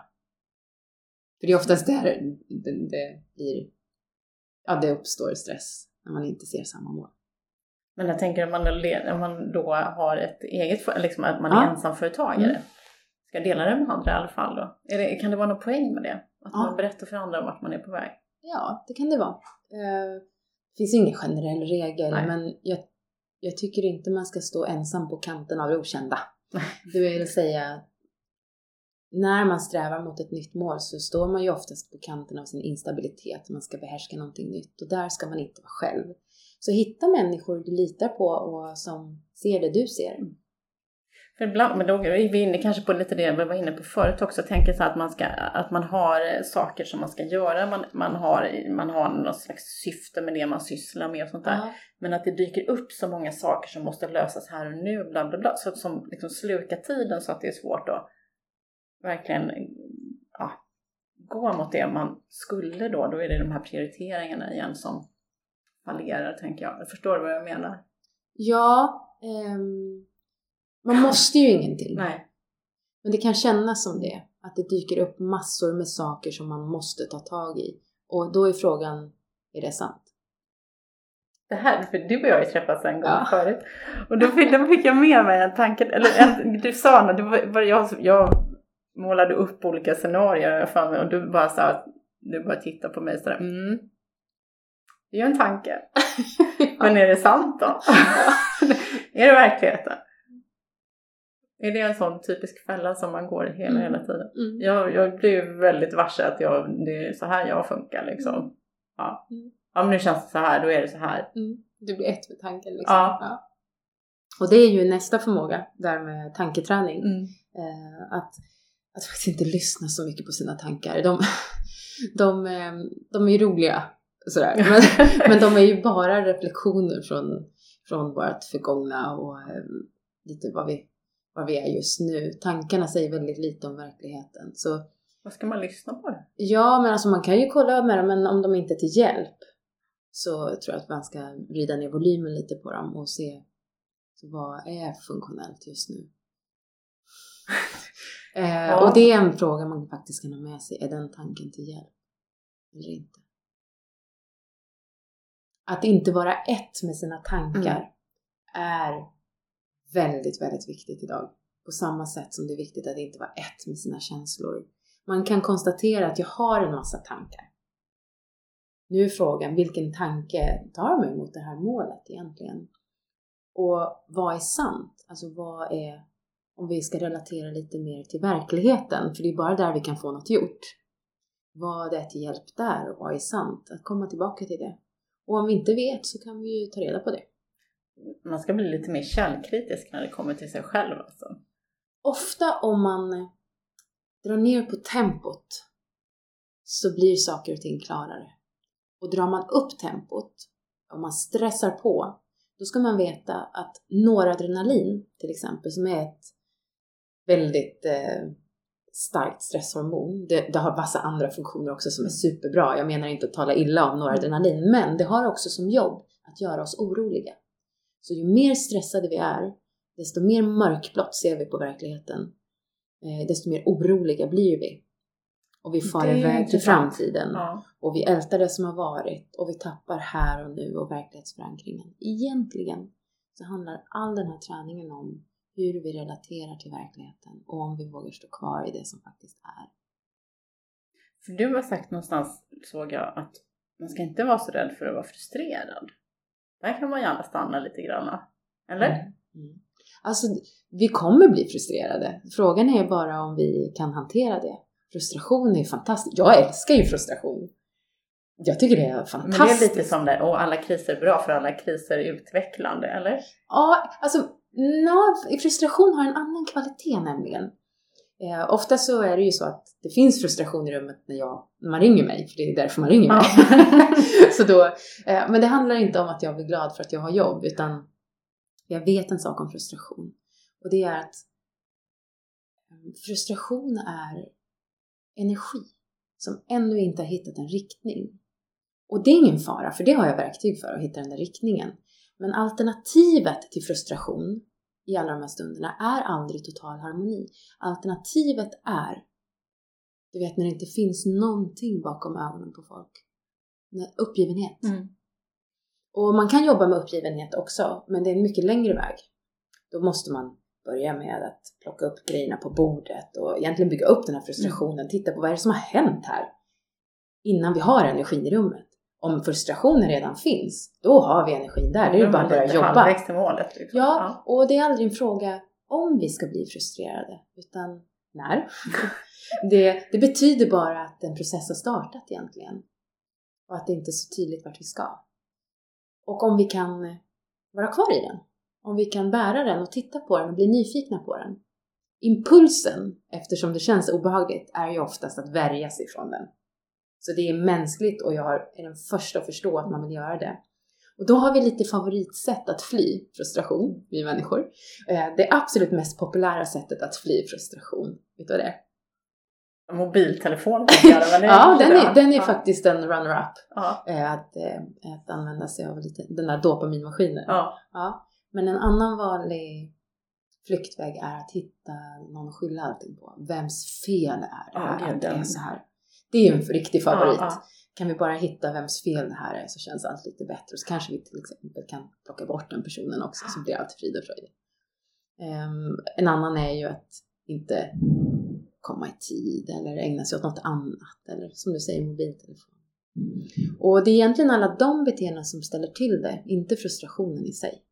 för det är oftast där det, det blir, ja det uppstår stress när man inte ser samma mål. Men jag tänker om man, om man då har ett eget, liksom att man är Ja. ensamföretagare. Mm. Ska dela det med andra i alla fall då? Det, kan det vara någon poäng med det? Att Ja. man berättar för andra vart man är på väg? Ja, det kan det vara. Eh, Det finns ingen generell regel, Nej. men jag, jag tycker inte man ska stå ensam på kanten av det okända. Det vill säga, när man strävar mot ett nytt mål så står man ju oftast på kanten av sin instabilitet. Man ska behärska någonting nytt och där ska man inte vara själv. Så hitta människor du litar på och som ser det du ser. För ibland, men då är vi inne kanske på lite det vi var inne på förut också. Jag tänker så att man, ska, att man har saker som man ska göra. Man, man, har, man har något slags syfte med det man sysslar med och sånt där. Ja. Men att det dyker upp så många saker som måste lösas här och nu, bla bla bla. Så som liksom slukar tiden så att det är svårt att verkligen ja, gå mot det man skulle då. Då är det de här prioriteringarna igen som fallerar, tänker jag. Förstår du vad jag menar? Ja, ehm, man måste ju ingenting. Nej. Men det kan kännas som det. Att det dyker upp massor med saker som man måste ta tag i. Och då är frågan, är det sant? Det här, för du och jag har ju träffats en gång Ja. förut. Och då fick, då fick jag med mig en tanke, eller en, du sa något, var, var jag, jag målade upp olika scenarier för mig och du bara sa, du bara tittade på mig sådär, mm. Det är ju en tanke. Men är det sant då? är det verkligheten? Är det en sån typisk fälla som man går hela, hela tiden? Mm. Jag, jag blir ju väldigt varse att jag, det är så här jag funkar liksom. Ja. Mm. ja, men nu känns det så här, då är det så här. Mm. Du blir ett med tanken liksom. Ja. Och det är ju nästa förmåga, där med tanketräning. Mm. Eh, att, att faktiskt inte lyssna så mycket på sina tankar. De, de, eh, de är ju roliga, sådär. Men, men de är ju bara reflektioner från, från vårt förgångna och eh, lite vad vi, vad vi är just nu. Tankarna säger väldigt lite om verkligheten. Så Vad ska man lyssna på? ja, men alltså man kan ju kolla med dem, men om de inte är till hjälp så tror jag att man ska vrida ner volymen lite på dem och se vad är funktionellt just nu. Eh, Ja. Och det är en fråga man faktiskt kan ha med sig. Är den tanken till hjälp? Eller inte? Att inte vara ett med sina tankar är väldigt, väldigt viktigt idag. På samma sätt som det är viktigt att inte vara ett med sina känslor. Man kan konstatera att jag har en massa tankar. Nu är frågan, vilken tanke tar mig mot det här målet egentligen? Och vad är sant? Alltså vad är, om vi ska relatera lite mer till verkligheten, för det är bara där vi kan få något gjort. Vad är till hjälp där och vad är sant? Att komma tillbaka till det. Och om vi inte vet så kan vi ju ta reda på det. Man ska bli lite mer källkritisk när det kommer till sig själv alltså. Ofta om man drar ner på tempot så blir saker och ting klarare. Och drar man upp tempot, om man stressar på, då ska man veta att noradrenalin till exempel, som är ett väldigt eh, starkt stresshormon, det, det har massa andra funktioner också som är superbra. Jag menar inte att tala illa om noradrenalin, men det har också som jobb att göra oss oroliga. Så ju mer stressade vi är, desto mer mörkblått ser vi på verkligheten, eh, desto mer oroliga blir vi. Och vi far iväg till framtiden. Ja. Och vi ältar det som har varit och vi tappar här och nu och verklighetsförankringen. Egentligen så handlar all den här träningen om hur vi relaterar till verkligheten och om vi vågar stå kvar i det som faktiskt är. För du har sagt någonstans, såg jag, att man ska inte vara så rädd för att vara frustrerad. Där kan man gärna stanna lite grann. Eller? Mm. Alltså, vi kommer bli frustrerade. Frågan är bara om vi kan hantera det. Frustration är fantastiskt. Jag älskar ju frustration. Jag tycker det är Men det fantastiskt. är lite som det, och alla kriser är bra för alla kriser är utvecklande, eller? Ja, alltså no, frustration har en annan kvalitet nämligen. Eh, ofta så är det ju så att det finns frustration i rummet när, jag, när man ringer mig, för det är därför man ringer mig. så då, eh, men det handlar inte om att jag blir glad för att jag har jobb, utan jag vet en sak om frustration. Och det är att eh, frustration är energi som ännu inte har hittat en riktning. Och det är ingen fara, för det har jag verktyg för att hitta den där riktningen. Men alternativet till frustration i alla de här stunderna är aldrig total harmoni. Alternativet är Du vet när det inte finns någonting bakom ögonen på folk. Uppgivenhet. Mm. Och man kan jobba med uppgivenhet också, men det är en mycket längre väg. Då måste man börja med att plocka upp grejerna på bordet och egentligen bygga upp den här frustrationen. Mm. Titta på vad är det som har hänt här? Innan vi har energin i rummet. Om frustrationen redan finns, då har vi energin där. Det är ju bara att börja jobba. Till målet, liksom. ja, och det är aldrig en fråga om vi ska bli frustrerade, utan när. det, det betyder bara att en process har startat egentligen. Och att det inte är så tydligt vart vi ska. Och om vi kan vara kvar i den, om vi kan bära den och titta på den och bli nyfikna på den. Impulsen, eftersom det känns obehagligt, är ju oftast att värja sig från den. Så det är mänskligt och jag är den första att förstå att man vill göra det. Och då har vi lite favoritsätt att fly frustration, vi människor. Eh, det absolut mest populära sättet att fly frustration, vet du vad det är? Mobiltelefon Ja, den är, den är ja. faktiskt en runner-up. Ja. Eh, att, eh, att använda sig av lite, den där dopaminmaskinen. Ja. ja. Men en annan vanlig flyktväg är att hitta någon att skylla allting på. Vems fel är det här? Ja, det är så här. Det är ju en riktig favorit. Ja, ja. Kan vi bara hitta vems fel det här är så känns allt lite bättre. Så kanske vi till exempel kan plocka bort den personen också så blir allt frid och fröjd. Um, en annan är ju att inte komma i tid eller ägna sig åt något annat eller som du säger mobiltelefon. Och det är egentligen alla de beteenden som ställer till det, inte frustrationen i sig.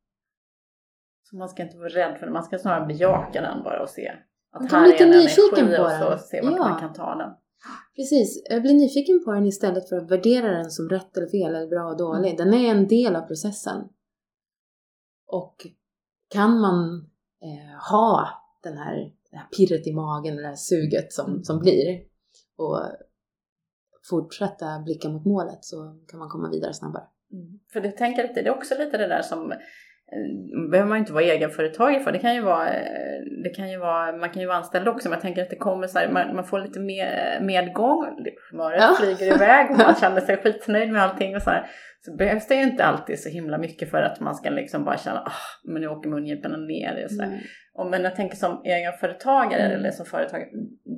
Så man ska inte vara rädd för det, man ska snarare bejaka den bara och se att här är en energi och så se vart ja. man kan ta den. Precis, jag blir nyfiken på den istället för att värdera den som rätt eller fel eller bra och dålig. Mm. Den är en del av processen. Och kan man eh, ha den här, det här pirret i magen, det här suget som, mm. som blir och fortsätta blicka mot målet så kan man komma vidare snabbare. Mm. För du tänker att det är också lite det där som behöver man inte vara egenföretagare för. Det kan ju vara, eh, det kan ju vara, man kan ju vara anställd också men jag tänker att det kommer så här, man, man får lite mer medgång, humöret ja. flyger iväg och man känner sig skitnöjd med allting och så här. Så behövs det inte alltid så himla mycket för att man ska liksom bara känna ah, men nu åker mungiporna ner. Och så mm. och men jag tänker som egenföretagare mm. eller som företagare,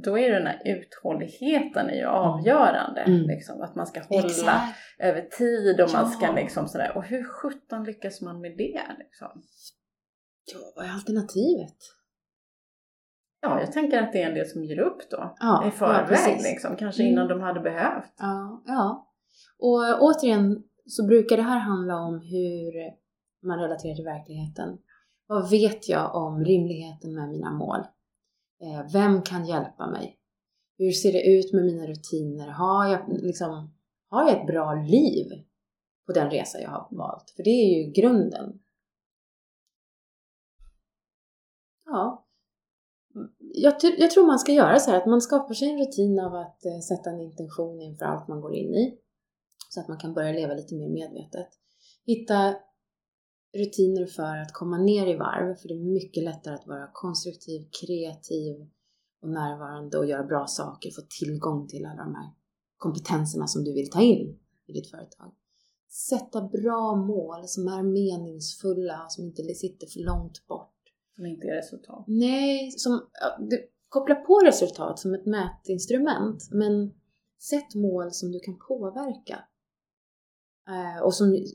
då är den här uthålligheten är ju mm. avgörande. Mm. Liksom, att man ska hålla Exakt. över tid och ja. man ska liksom sådär. Och hur sjutton lyckas man med det? Liksom? Ja, vad är alternativet? Ja, jag tänker att det är en del som ger upp då ja, i förväg, ja, liksom, kanske innan mm. de hade behövt. Ja, ja. Och återigen, så brukar det här handla om hur man relaterar till verkligheten. Vad vet jag om rimligheten med mina mål? Eh, vem kan hjälpa mig? Hur ser det ut med mina rutiner? Har jag, liksom, har jag ett bra liv på den resa jag har valt? För det är ju grunden. Ja. Jag, jag tror man ska göra så här att man skapar sig en rutin av att eh, sätta en intention inför allt man går in i så att man kan börja leva lite mer medvetet. Hitta rutiner för att komma ner i varv, för det är mycket lättare att vara konstruktiv, kreativ och närvarande och göra bra saker, få tillgång till alla de här kompetenserna som du vill ta in i ditt företag. Sätta bra mål som är meningsfulla, som inte sitter för långt bort. Som inte är resultat? Nej, som, du, koppla på resultat som ett mätinstrument, men sätt mål som du kan påverka. Eh, och som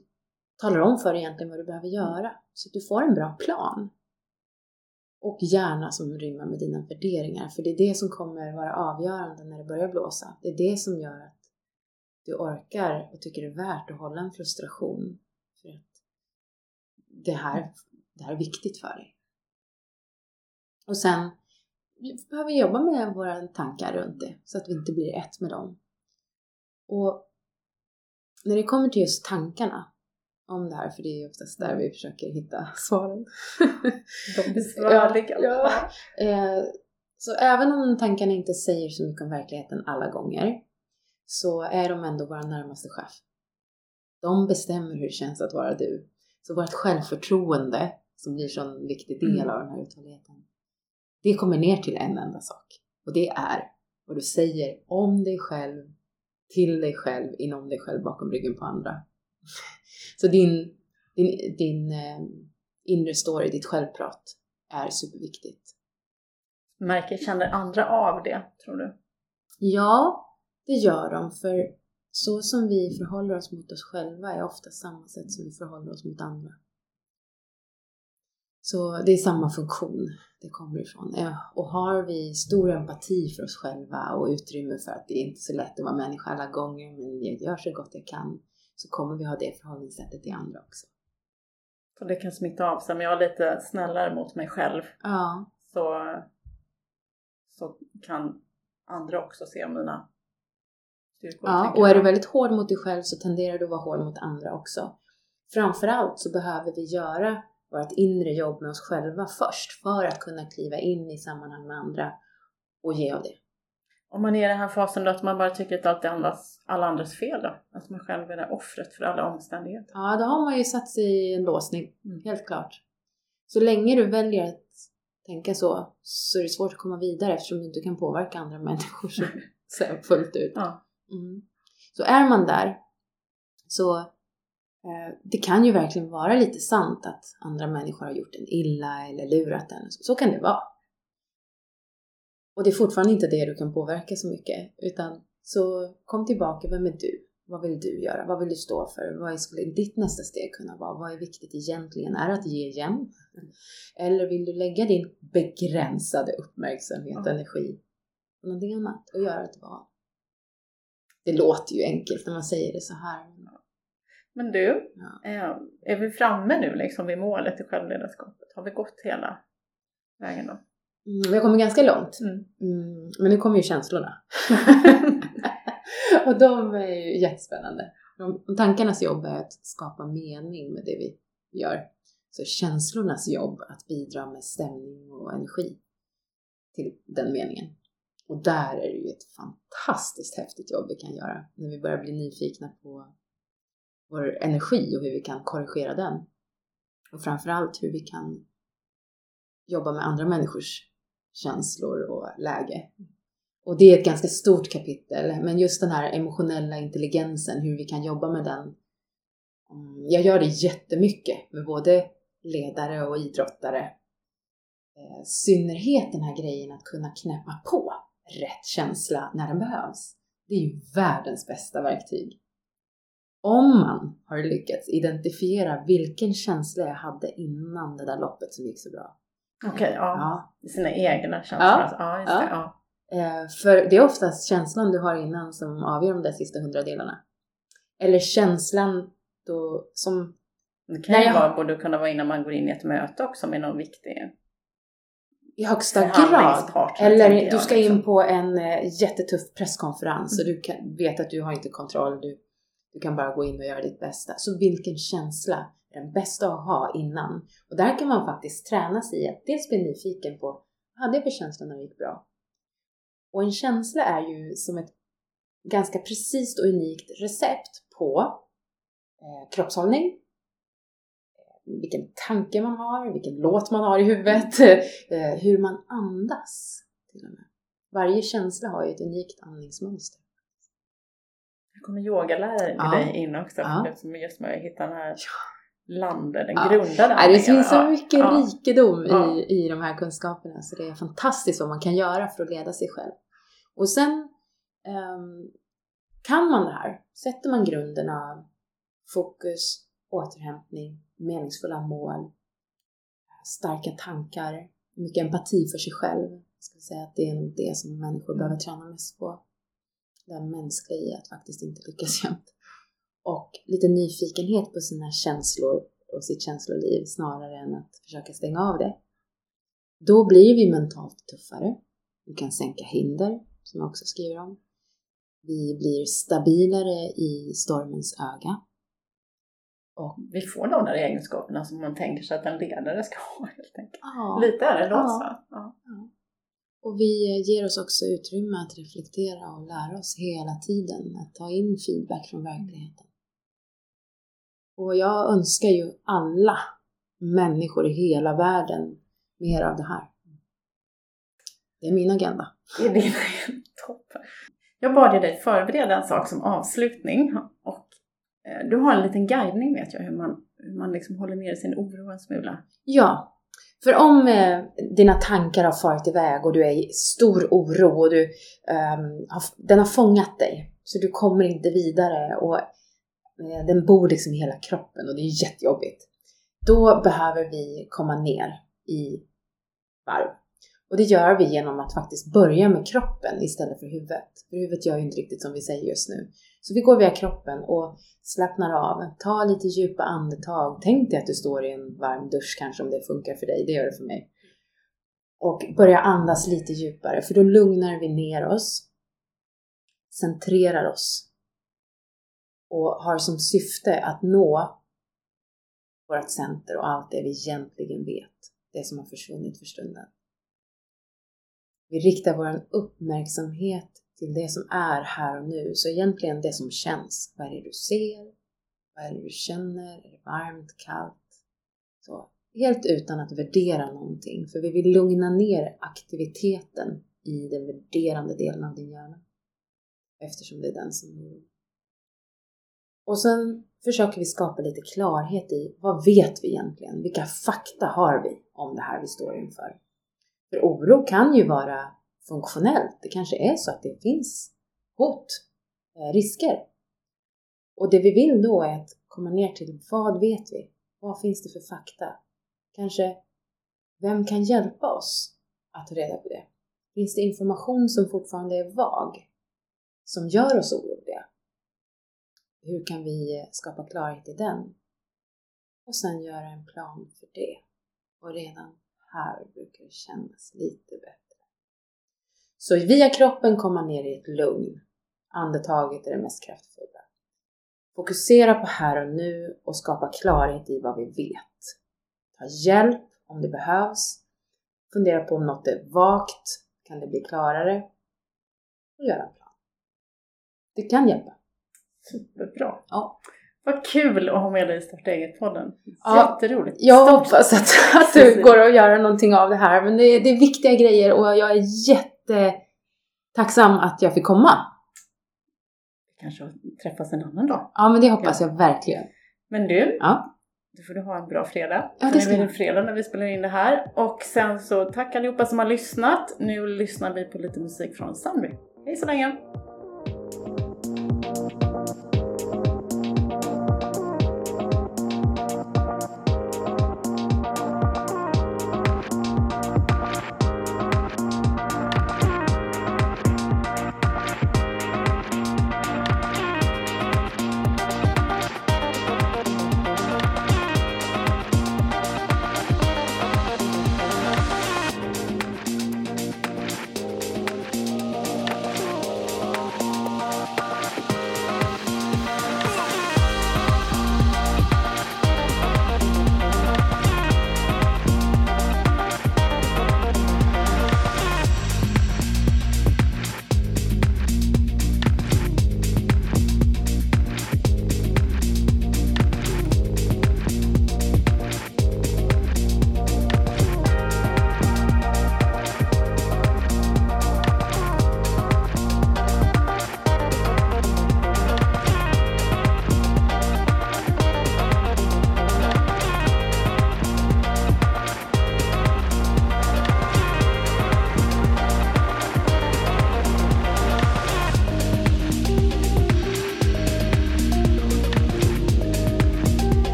talar om för dig egentligen vad du behöver göra. Så att du får en bra plan. Och gärna som rimmar med dina värderingar, för det är det som kommer vara avgörande när det börjar blåsa. Det är det som gör att du orkar och tycker det är värt att hålla en frustration. För att det här, det här är viktigt för dig. Och sen vi behöver jobba med våra tankar runt det så att vi inte blir ett med dem. Och när det kommer till just tankarna om det här, för det är oftast där vi försöker hitta svaren. De besvärliga. ja, ja. Eh, så även om tankarna inte säger så mycket om verkligheten alla gånger så är de ändå vår närmaste chef. De bestämmer hur det känns att vara du. Så vårt självförtroende, som blir så en viktig del mm. av den här uthålligheten, det kommer ner till en enda sak. Och det är vad du säger om dig själv till dig själv, inom dig själv, bakom ryggen på andra. Så din, din, din eh, inre story, ditt självprat är superviktigt. Märker, känner andra av det, tror du? Ja, det gör de. För så som vi förhåller oss mot oss själva är ofta samma sätt som vi förhåller oss mot andra. Så det är samma funktion det kommer ifrån. Och har vi stor empati för oss själva och utrymme för att det är inte så lätt att vara människa alla gånger, men jag gör så gott jag kan, så kommer vi ha det förhållningssättet till andra också. Så det kan smitta av sig. Om jag är lite snällare mot mig själv ja. så, så kan andra också se mina styrkor. Ja, och är du väldigt hård mot dig själv så tenderar du att vara hård mot andra också. Framförallt så behöver vi göra vårt inre jobb med oss själva först för att kunna kliva in i sammanhang med andra och ge av det. Om man är i den här fasen då att man bara tycker att allt är andras, alla andras fel då? Att man själv är det offret för alla omständigheter? Ja, då har man ju satt sig i en låsning, mm. helt klart. Så länge du väljer att tänka så, så är det svårt att komma vidare eftersom du inte kan påverka andra människor så fullt ut. Ja. Mm. Så är man där så det kan ju verkligen vara lite sant att andra människor har gjort en illa eller lurat en. Så kan det vara. Och det är fortfarande inte det du kan påverka så mycket. Utan så kom tillbaka, vem är du? Vad vill du göra? Vad vill du stå för? Vad skulle ditt nästa steg kunna vara? Vad är viktigt egentligen? Är det att ge igen? Eller vill du lägga din begränsade uppmärksamhet och energi på någonting annat och göra ett val? Det låter ju enkelt när man säger det så här. Men du, ja. Eh, är vi framme nu liksom vid målet i självledarskapet? Har vi gått hela vägen då? Mm, vi har kommit ganska långt. Mm. Mm, men nu kommer ju känslorna. och de är ju jättespännande. Om tankarnas jobb är att skapa mening med det vi gör. Så känslornas jobb att bidra med stämning och energi till den meningen. Och där är det ju ett fantastiskt häftigt jobb vi kan göra när vi börjar bli nyfikna på vår energi och hur vi kan korrigera den. Och framförallt hur vi kan jobba med andra människors känslor och läge. Och det är ett ganska stort kapitel, men just den här emotionella intelligensen, hur vi kan jobba med den. Mm, jag gör det jättemycket med både ledare och idrottare. I synnerhet den här grejen att kunna knäppa på rätt känsla när den behövs. Det är ju världens bästa verktyg. Om man har lyckats identifiera vilken känsla jag hade innan det där loppet som gick så bra. Okej, okay, ja. ja. Sina egna känslor. Ja, ja, just ja. Det, ja. Eh, för det är oftast känslan du har innan som avgör de där sista hundradelarna. Eller känslan då som... Det kan ju vara, borde kunna vara innan man går in i ett möte också med någon viktig i högsta grad. Eller du ska in liksom. på en eh, jättetuff presskonferens mm. och du kan, vet att du har inte kontroll. Du, du kan bara gå in och göra ditt bästa. Så vilken känsla är den bästa att ha innan? Och där kan man faktiskt träna sig i att dels bli nyfiken på vad hade jag för känsla när det gick bra? Och en känsla är ju som ett ganska precis och unikt recept på eh, kroppshållning, eh, vilken tanke man har, vilken låt man har i huvudet, eh, hur man andas till och med. Varje känsla har ju ett unikt andningsmönster. Jag kommer yogalärare med ja. dig in också, ja. som just med att hitta den här landet, den ja. grundade andningen. Det finns så mycket ja. rikedom i, i de här kunskaperna så det är fantastiskt vad man kan göra för att leda sig själv. Och sen um, kan man det här, sätter man grunden av fokus, återhämtning, meningsfulla mål, starka tankar, mycket empati för sig själv. Jag skulle säga att det är nog det som människor behöver träna mest på. Det mänskliga i att faktiskt inte lyckas jämt. Och lite nyfikenhet på sina känslor och sitt känsloliv snarare än att försöka stänga av det. Då blir vi mentalt tuffare. Vi kan sänka hinder, som jag också skriver om. Vi blir stabilare i stormens öga. Och vi får de där egenskaperna som man tänker sig att en ledare ska ha helt enkelt. Ja. Lite är det då ja. ja. Och vi ger oss också utrymme att reflektera och lära oss hela tiden, att ta in feedback från verkligheten. Och jag önskar ju alla människor i hela världen mer av det här. Det är min agenda. Det är din Toppen. Jag bad dig förbereda en sak som avslutning och Eh, du har en liten guidning vet jag, hur man, hur man liksom håller ner sin oro en smula. Ja, för om eh, dina tankar har farit iväg och du är i stor oro och du, eh, har, den har fångat dig så du kommer inte vidare och eh, den bor liksom i hela kroppen och det är jättejobbigt. Då behöver vi komma ner i varv. Och det gör vi genom att faktiskt börja med kroppen istället för huvudet. För huvudet gör ju inte riktigt som vi säger just nu. Så vi går via kroppen och slappnar av. Ta lite djupa andetag. Tänk dig att du står i en varm dusch kanske om det funkar för dig. Det gör det för mig. Och börja andas lite djupare för då lugnar vi ner oss. Centrerar oss. Och har som syfte att nå vårt center och allt det vi egentligen vet. Det som har försvunnit för stunden. Vi riktar vår uppmärksamhet till det som är här och nu. Så egentligen det som känns. Vad är det du ser? Vad är det du känner? Är det varmt, kallt? Så, helt utan att värdera någonting. För vi vill lugna ner aktiviteten i den värderande delen av din hjärna. Eftersom det är den som är Och sen försöker vi skapa lite klarhet i vad vet vi egentligen? Vilka fakta har vi om det här vi står inför? För oro kan ju vara funktionellt. Det kanske är så att det finns hot, eh, risker. Och det vi vill då är att komma ner till vad vet vi? Vad finns det för fakta? Kanske, vem kan hjälpa oss att ta reda på det? Finns det information som fortfarande är vag? Som gör oss oroliga? Hur kan vi eh, skapa klarhet i den? Och sen göra en plan för det. Och redan här brukar det kännas lite bättre. Så via kroppen komma ner i ett lugn. Andetaget är det mest kraftfulla. Fokusera på här och nu och skapa klarhet i vad vi vet. Ta hjälp om det behövs. Fundera på om något är vagt. Kan det bli klarare? Och göra en plan. Det kan hjälpa. Superbra. Ja. Vad kul att ha med dig i Starta eget-podden. Ja, Jätteroligt. Jag Stort hoppas att, att du går att göra någonting av det här. Men det, det är viktiga grejer och jag är jättetacksam att jag fick komma. kanske träffas en annan dag. Ja, men det hoppas jag verkligen. Men du, Ja. då får du ha en bra fredag. Ja, det ska är det fredag när vi spelar in det här. Och sen så tack allihopa som har lyssnat. Nu lyssnar vi på lite musik från Sunny. Hej så länge!